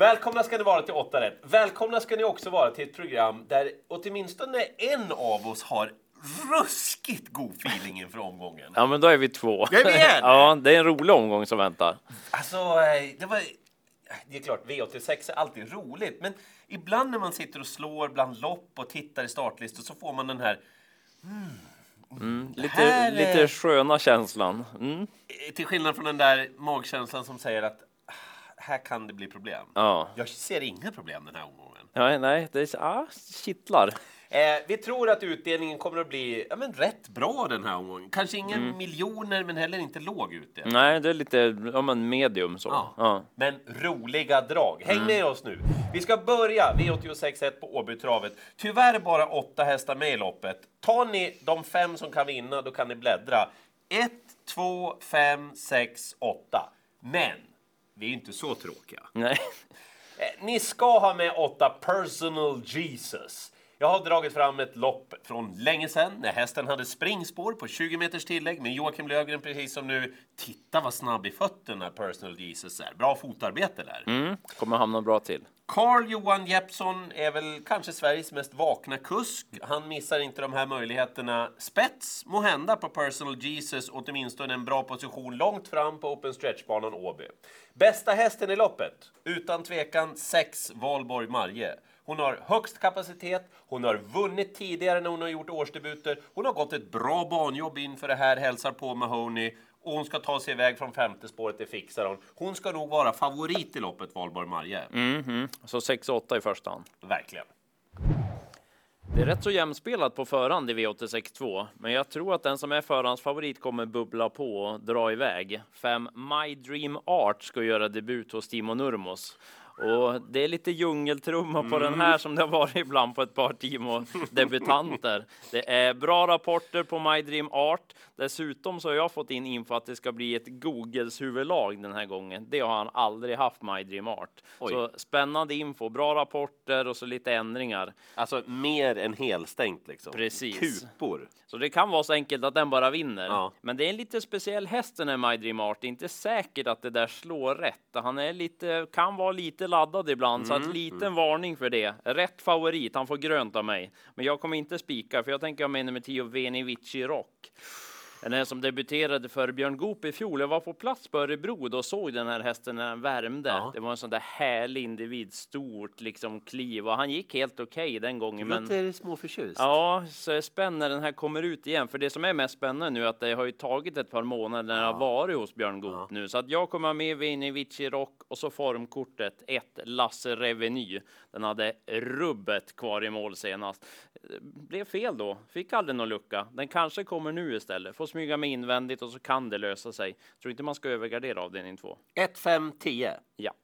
Välkomna ska ni vara till 8 rätt. Välkomna ska ni också vara till ett program där åtminstone en av oss har ruskigt god feeling inför omgången. Ja, men då är vi två. Är vi igen. ja, det är en rolig omgång som väntar. Alltså, eh, det var... Det är klart, V86 är alltid roligt, men ibland när man sitter och slår bland lopp och tittar i startlistor så får man den här Lite, här är- lite sköna känslan. Mm. Eh, Till skillnad från den där magkänslan som säger att här kan det bli problem. Ja. Jag ser inga problem den här omgången. ja, nej, det är, ah, kittlar. Eh, vi tror att utdelningen kommer att bli ja, men rätt bra den här omgången. Kanske inga Mm. miljoner, men heller inte låg utdelning. Nej, det är lite ja, men medium så. Ja. Ja. Men roliga drag. Häng med oss nu. Vi ska börja V86.1 på Åbytravet. Tyvärr bara åtta hästar med i loppet. Tar ni de fem som kan vinna, då kan ni bläddra. 1, 2, 5, 6, 8. Men vi är inte så tråkiga. Nej. Eh, Ni ska ha med åtta Personal Jesus. Jag har dragit fram ett lopp från länge sedan när hästen hade springspår på 20 meters tillägg med Joakim Löfgren precis som nu. Titta vad snabb i fötterna Personal Jesus är. Bra fotarbete där. Mm, kommer hamna bra till. Carl Johan Jeppsson är väl kanske Sveriges mest vakna kusk. Han missar inte de här möjligheterna. Spets må hända på Personal Jesus, åtminstone en bra position långt fram på Open Stretch-banan Åby. Bästa hästen i loppet? Utan tvekan 6 Valborg Marje. Hon har högst kapacitet, hon har vunnit tidigare när hon har gjort årsdebuter, hon har gått ett bra banjobb inför det här, hälsar på Mahoney och hon ska ta sig iväg från femte spåret, det fixar hon. Hon ska nog vara favorit i loppet, Valborg Marje. Mhm. Så 6-8 i första hand. Verkligen. Det är rätt så jämspelat på förhand i V86.2, men jag tror att den som är förhandsfavorit kommer bubbla på och dra iväg. Fem My Dream Art ska göra debut hos Timo Nurmos. Och det är lite djungeltrumma på den här som det har varit ibland på ett par Timo debutanter. Det är bra rapporter på My Dream Art. Dessutom så har jag fått in info att det ska bli ett Googles huvudlag den här gången. Det har han aldrig haft My Dream Art. Oj. Så spännande info, bra rapporter och så lite ändringar. Alltså mer än helstängt liksom. Precis. Kupor. Så det kan vara så enkelt att den bara vinner. Ja. Men det är en lite speciell häst den här My Dream Art. Det är inte säkert att det där slår rätt. Han är lite, kan vara lite laddad ibland, så Mm, att liten varning för det. Rätt favorit, han får grönt av mig. Men jag kommer inte spika, för jag tänker ha med nummer 10 Veni Vici Rock. Den här som debuterade för Björn Goop i fjol. Jag var på plats på Örebro då och såg den här hästen när den värmde. Ja. Det var en sån där härlig individ, stort liksom kliv och han gick helt okej den gången. Men... Låter småförtjust. Ja, så är det spännande när den här kommer ut igen. För det som är mest spännande nu är att det har ju tagit ett par månader när det har varit hos Björn Goop nu. Så att jag kommer med Vini Vici Rock och så formkortet 1 Lasse Reveny. Den hade rubbet kvar i mål senast. Blev fel då, fick aldrig någon lucka. Den kanske kommer nu istället. Får smyga med invändigt och så kan det lösa sig. Tror inte man ska övergardera avdelning 2. 1, 5, 10. Ja.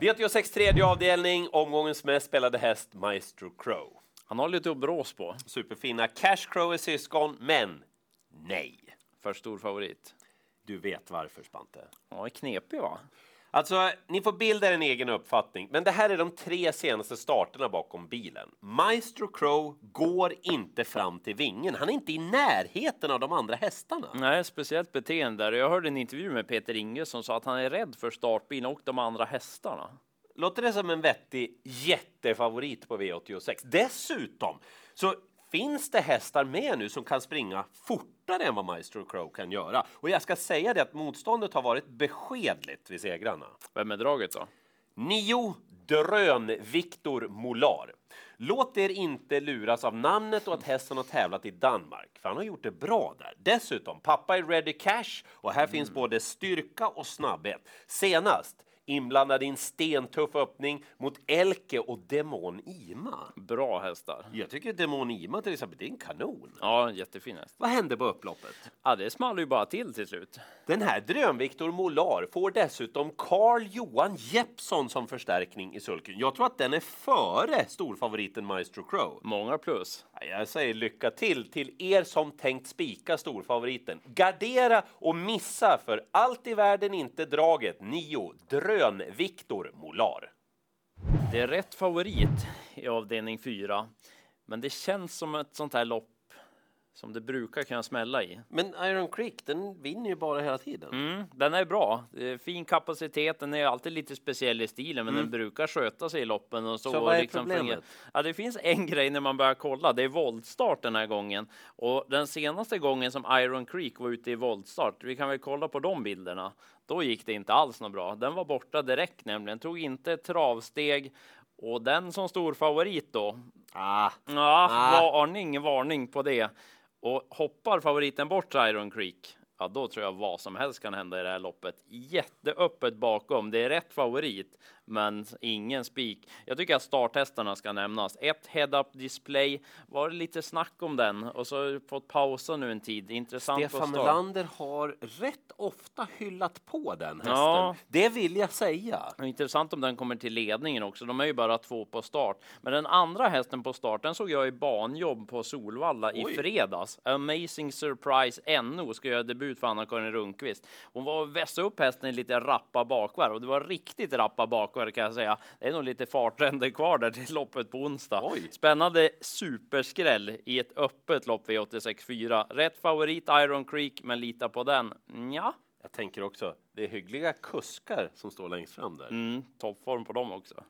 V86 tredje avdelning, omgångens mest spelade häst Maestro Crow. Han har lite att brås på. Superfina Cash Crow är syskon, men nej. För stor favorit. Du vet varför, Spante. Ja, är knepig va? Alltså, ni får bilda er en egen uppfattning, men det här är de tre senaste starterna bakom bilen. Maestro Crow går inte fram till vingen. Han är inte i närheten av de andra hästarna. Nej, speciellt beteende. Jag hörde en intervju med Peter Inge som sa att han är rädd för startbilen och de andra hästarna. Låter det som en vettig jättefavorit på V86? Dessutom så finns det hästar med nu som kan springa fortare än vad Maestro Crow kan göra. Och jag ska säga det att motståndet har varit beskedligt vid segrarna. Vem är draget då? Nio Drön Victor Molar. Låt er inte luras av namnet och att hästen har tävlat i Danmark, för han har gjort det bra där. Dessutom, pappa är ready cash och här finns både styrka och snabbhet. Senast inblandad i en stentuff öppning mot Elke och Demon Ima. Bra hästar. Jag tycker Demon Ima till exempel, det är en kanon. Ja, jättefin häst. Vad hände på upploppet? Ja, det small ju bara till till slut. Den här Dröm-Viktor Molar får dessutom Carl Johan Jeppsson som förstärkning i sulken. Jag tror att den är före storfavoriten Maestro Crow. Många plus. Ja, Jag säger lycka till till er som tänkt spika storfavoriten. Gardera och missa för allt i världen inte draget grön Viktor Molar. Det är rätt favorit i avdelning 4. Men det känns som ett sånt här lopp som det brukar kunna smälla i. Men Iron Creek, den vinner ju bara hela tiden. Mm, den är bra. Fin kapacitet. Den är alltid lite speciell i stilen, men den brukar sköta sig i loppen. Och så, Mm. Så vad är liksom problemet? Ja, det finns en grej när man börjar kolla. Det är voltstart den här gången. Och den senaste gången som Iron Creek var ute i voltstart, vi kan väl kolla på de bilderna. Då gick det inte alls något bra. Den var borta direkt nämligen. Tog inte ett travsteg. Och den som stor favorit då, Ah, Ja, Ah. varning, varning på det. Och hoppar favoriten bort Iron Creek, ja då tror jag vad som helst kan hända i det här loppet. Jätteöppet bakom. Det är rätt favorit, men ingen spik. Jag tycker att starthästarna ska nämnas. Ett head-up display. Var det lite snack om den och så har jag fått pausa nu en tid. Intressant Stefan. Melander har rätt ofta hyllat på den hästen. Ja. Det vill jag säga. Intressant om den kommer till ledningen också. De är ju bara två på start. Men den andra hästen på start, den såg jag i banjobb på Solvalla i Oj. fredags. Amazing Surprise NO ska göra debut för Anna-Karin Rundqvist. Hon var och vässade upp hästen i lite rappa bakvarv och det var riktigt rappa bakvarv kan jag säga. Det är nog lite fartränder kvar där till loppet på onsdag. Oj. Spännande superskräll i ett öppet lopp V86.4. Rätt favorit Iron Creek, men lita på den. Ja, Jag tänker också, det är hyggliga kuskar som står längst fram där. mm, toppform på dem också.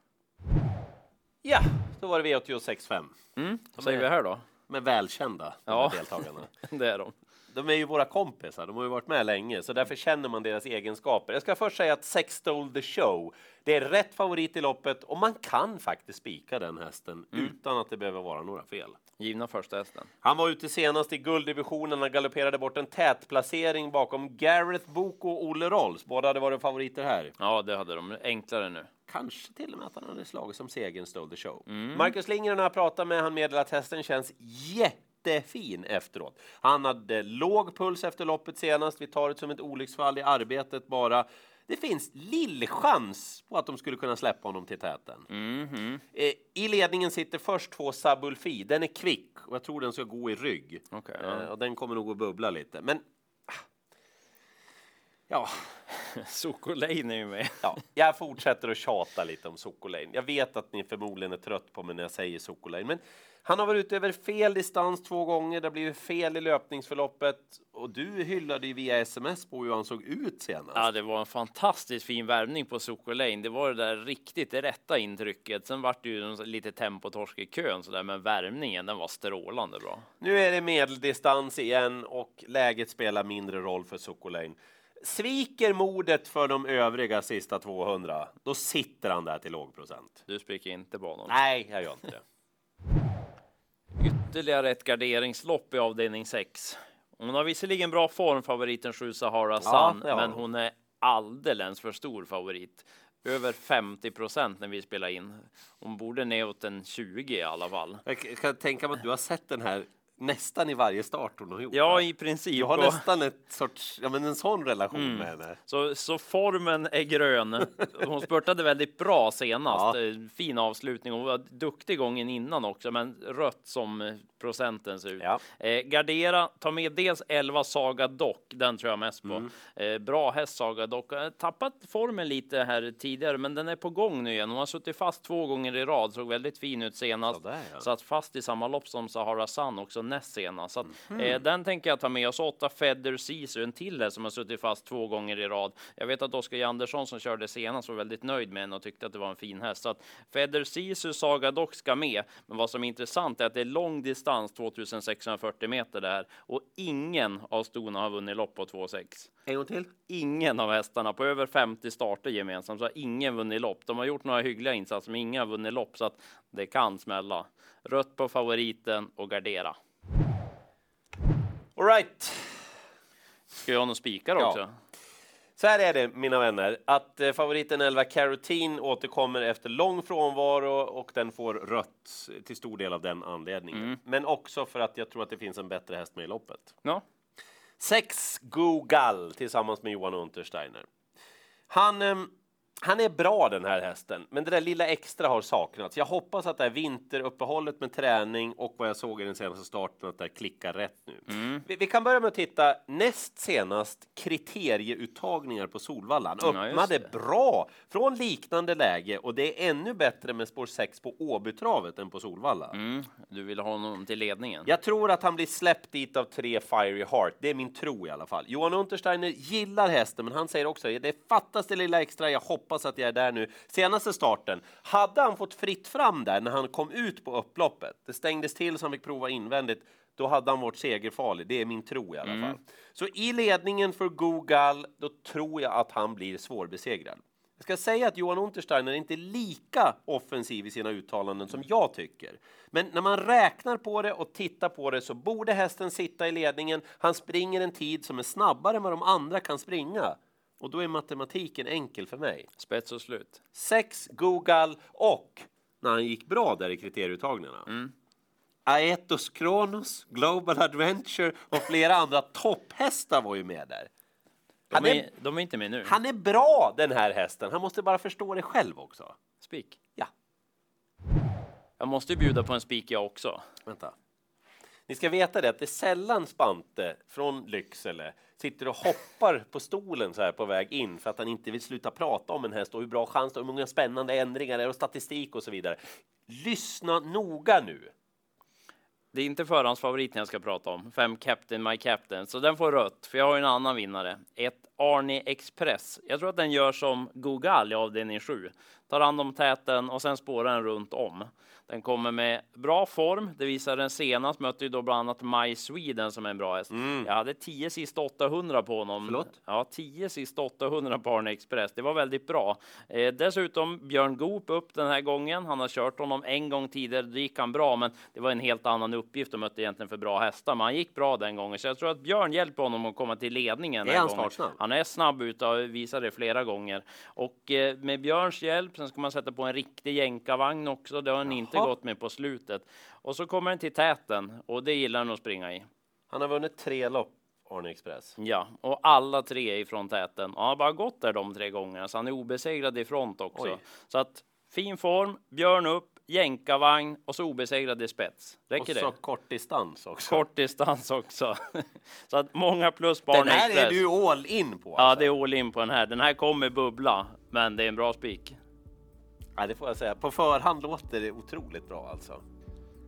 Ja, då var det V86.5 Mm, vad säger vi här då? med välkända Ja. deltagarna. Det är de. De är ju våra kompisar, de har ju varit med länge, så därför känner man deras egenskaper. Jag ska först säga att Sex Stole the Show, det är rätt favorit i loppet och man kan faktiskt spika den hästen utan att det behöver vara några fel. Givna första hästen. Han var ute senast i gulddivisionen, han galopperade bort en tätplacering bakom Gareth Boko och Olle Rolls. Båda hade varit favoriter här. Ja, det hade de. Enklare nu. Kanske till och med att han hade slagit som segern Stole the Show. Marcus Lindgren har pratat med, han meddelar att hästen känns jättefin efteråt. Han hade låg puls efter loppet senast, vi tar det som ett olycksfall i arbetet bara. Det finns lill chans på att de skulle kunna släppa honom till täten. Mhm. Eh, I ledningen sitter först två Sabulfi. Den är kvick och jag tror den ska gå i rygg. Okej, ja. Eh, och den kommer nog att bubbla lite. Men ja, Soko Lane är ju med. ja, jag fortsätter att tjata lite om Sokolane. Jag vet att ni förmodligen är trött på mig när jag säger Sokolane, men han har varit ute över fel distans två gånger. Det har blivit fel i löpningsförloppet och du hyllade ju via sms på hur han såg ut senast. Ja, det var en fantastiskt fin värvning på Soko Lane. Det var det där riktigt det rätta intrycket. Sen vart det ju lite tempotorsk i kön sådär, men värmningen den var strålande bra. Nu är det medeldistans igen och läget spelar mindre roll för Sokolane. Sviker modet för de övriga sista 200, då sitter han där till låg procent. Du spricker inte banan. Nej, jag gör inte det. Ytterligare ett garderingslopp i avdelning 6. Hon har visserligen bra form, favoriten 7 Sahara Sun, har men hon. hon är alldeles för stor favorit. Över 50 procent när vi spelar in. Hon borde neråt en 20 i alla fall. Jag kan tänka mig att du har sett den här nästan i varje start hon har gjort. Ja, va? i princip. Jag har Och- nästan ett sorts, ja men en sån relation Mm. med henne. Så, så formen är grön. Hon spurtade väldigt bra senast. Ja. Eh, Fin avslutning. Hon var duktig gången innan också, men rött som procenten ser ut. Ja. Eh, gardera, ta med dels 11 Saga Dock, den tror jag mest på. Mm. Eh, bra häst Saga Dock. Tappat formen lite här tidigare, men den är på gång nu igen. Hon har suttit fast två gånger i rad, såg väldigt fin ut senast. Sådär, ja. Satt fast i samma lopp som Sahara Sun också näst senast. Så att, Mhm. eh, den tänker jag ta med. Och så åtta Feather Caesar, en till här som har suttit fast två gånger i rad. Jag vet att Oskar Andersson som körde senast var väldigt nöjd med den och tyckte att det var en fin häst. Så att Feather Caesar Saga Dock ska med. Men vad som är intressant är att det är lång distans, 2640 meter där och ingen av stona har vunnit lopp på 2,6. En gång till. Ingen av hästarna på över 50 starter gemensamt så har ingen vunnit lopp. De har gjort några hyggliga insatser, men inga har vunnit lopp så att det kan smälla. Rött på favoriten och gardera. All right. Ska jag ha någon spikar Ja. också? Så här är det, mina vänner, att eh, favoriten 11 Carotene återkommer efter lång frånvaro och den får rött till stor del av den anledningen. Mm. Men också för att jag tror att det finns en bättre häst med i loppet. Ja, Sex Google tillsammans med Johan Untersteiner. Han, ehm, han är bra den här hästen, men det där lilla extra har saknats. Jag hoppas att det här vinteruppehållet med träning och vad jag såg i den senaste starten att det klickar rätt nu. Mm. Vi, vi, kan börja med att titta näst senast kriterieuttagningar på Solvallan. Öppnade ja, bra från liknande läge och det är ännu bättre med spår 6 på Åbytravet än på Solvalla. Mm. Du vill ha honom till ledningen? Jag tror att han blir släppt dit av tre Fiery Heart. Det är min tro i alla fall. Johan Untersteiner gillar hästen, men han säger också det fattas det lilla extra. Jag hoppas att jag är där nu. Senaste starten hade han fått fritt fram där när han kom ut på upploppet. Det stängdes till så han fick prova invändigt. Då hade han varit segerfarlig. Det är min tro i alla mm. fall. Så i ledningen för Google, då tror jag att han blir svårbesegrad. Jag ska säga att Johan Untersteiner är inte lika offensiv i sina uttalanden som jag tycker. Men när man räknar på det och tittar på det så borde hästen sitta i ledningen. Han springer en tid som är snabbare än vad de andra kan springa. Och då är matematiken enkel för mig. Spets och slut. Sex Google och när han gick bra där i kriterieuttagningarna. Mm. Aetos Kronos, Global Adventure och flera andra topphästar var ju med där. De är, är, de är inte med nu. Han är bra den här hästen. Han måste bara förstå det själv också. Spik? Ja. Jag måste ju bjuda på en spik jag också. Vänta. Ni ska veta det att det är sällan Spante från Lycksele sitter och hoppar på stolen så här på väg in för att han inte vill sluta prata om en häst och hur bra chans och hur många spännande ändringar det är och statistik och så vidare. Lyssna noga nu. Det är inte förhandsfavoriten jag ska prata om. Fem Captain My Captain, så den får rött, för jag har en annan vinnare. Ett Arnie Express. Jag tror att den gör som Google i avdelning 7. Tar hand om täten och sen spårar den runt om. Den kommer med bra form. Det visar den senast. Mötte ju då bland annat My Sweden som är en bra häst. Mm. Jag hade 10 sista 800 på honom. Förlåt? Ja, 10 sista 800 på Arne Express. Det var väldigt bra. Eh, dessutom Björn Goop upp den här gången. Han har kört honom en gång tidigare. Då gick han bra, men det var en helt annan uppgift. De mötte egentligen för bra hästar, men han gick bra den gången. Så jag tror att Björn hjälper honom att komma till ledningen. Är han snart snabb? Han är snabb ut och visar det flera gånger. Och eh, med Björns hjälp, sen ska man sätta på en riktig jänkarvagn också. Det har han Jaha. inte gått med på slutet. Och så kommer den till täten och det gillar han att springa i. Han har vunnit tre lopp, Arne Express. Ja, och alla tre ifrån täten. Och han har bara gått där de tre gångerna, så han är obesegrad i front också. Oj. Så att fin form, Björn upp, jänkarvagn och så obesegrad i spets. Räcker det? Och så kort distans också. Kort distans också. så att många plus på Den här är du all in på? Alltså. Ja, det är all in på den här. Den här kommer bubbla, men det är en bra spik. Ja, det får jag säga. På förhand låter det otroligt bra alltså.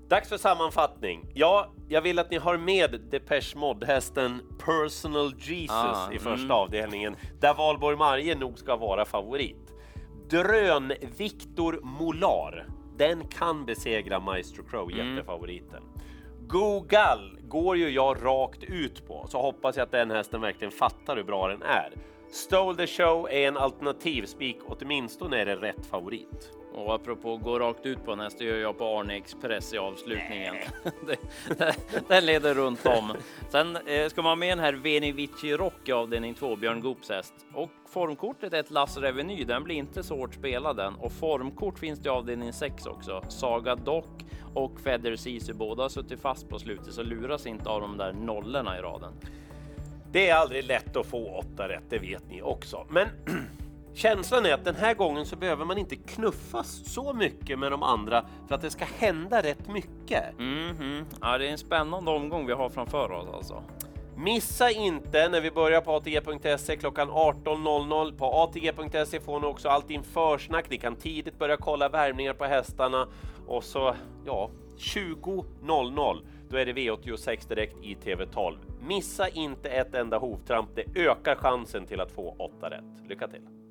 Dags för sammanfattning. Ja, jag vill att ni har med Depeche Mode-hästen Personal Jesus ah, i första mm. avdelningen, där Valborg Marje nog ska vara favorit. Drön Victor Molar, den kan besegra Maestro Crow, mm. jättefavoriten. Google går ju jag rakt ut på, så hoppas jag att den hästen verkligen fattar hur bra den är. Stole the show är en alternativ spik, åtminstone är det rätt favorit. Och apropå gå rakt ut på en häst, det gör jag på Arne Express i avslutningen. den leder runt om. Sen eh, ska man ha med den här Veni Vici Rock i avdelning 2, Björn Goops häst. Och formkortet är ett Lass Reveny, den blir inte så hårt spelad den. Och formkort finns det i avdelning 6 också. Saga Dock och Feather Sisu, båda har suttit fast på slutet, så luras inte av de där nollorna i raden. Det är aldrig lätt att få åtta rätt, det vet ni också. Men känslan är att den här gången så behöver man inte knuffas så mycket med de andra för att det ska hända rätt mycket. Mm -hmm. Ja, det är en spännande omgång vi har framför oss alltså. Missa inte när vi börjar på ATG.se klockan 18.00. På ATG.se får ni också allting försnack. Ni kan tidigt börja kolla värmningar på hästarna och så ja, 20.00 då är det V86 direkt i TV12. Missa inte ett enda hovtramp. Det ökar chansen till att få 8 rätt. Lycka till!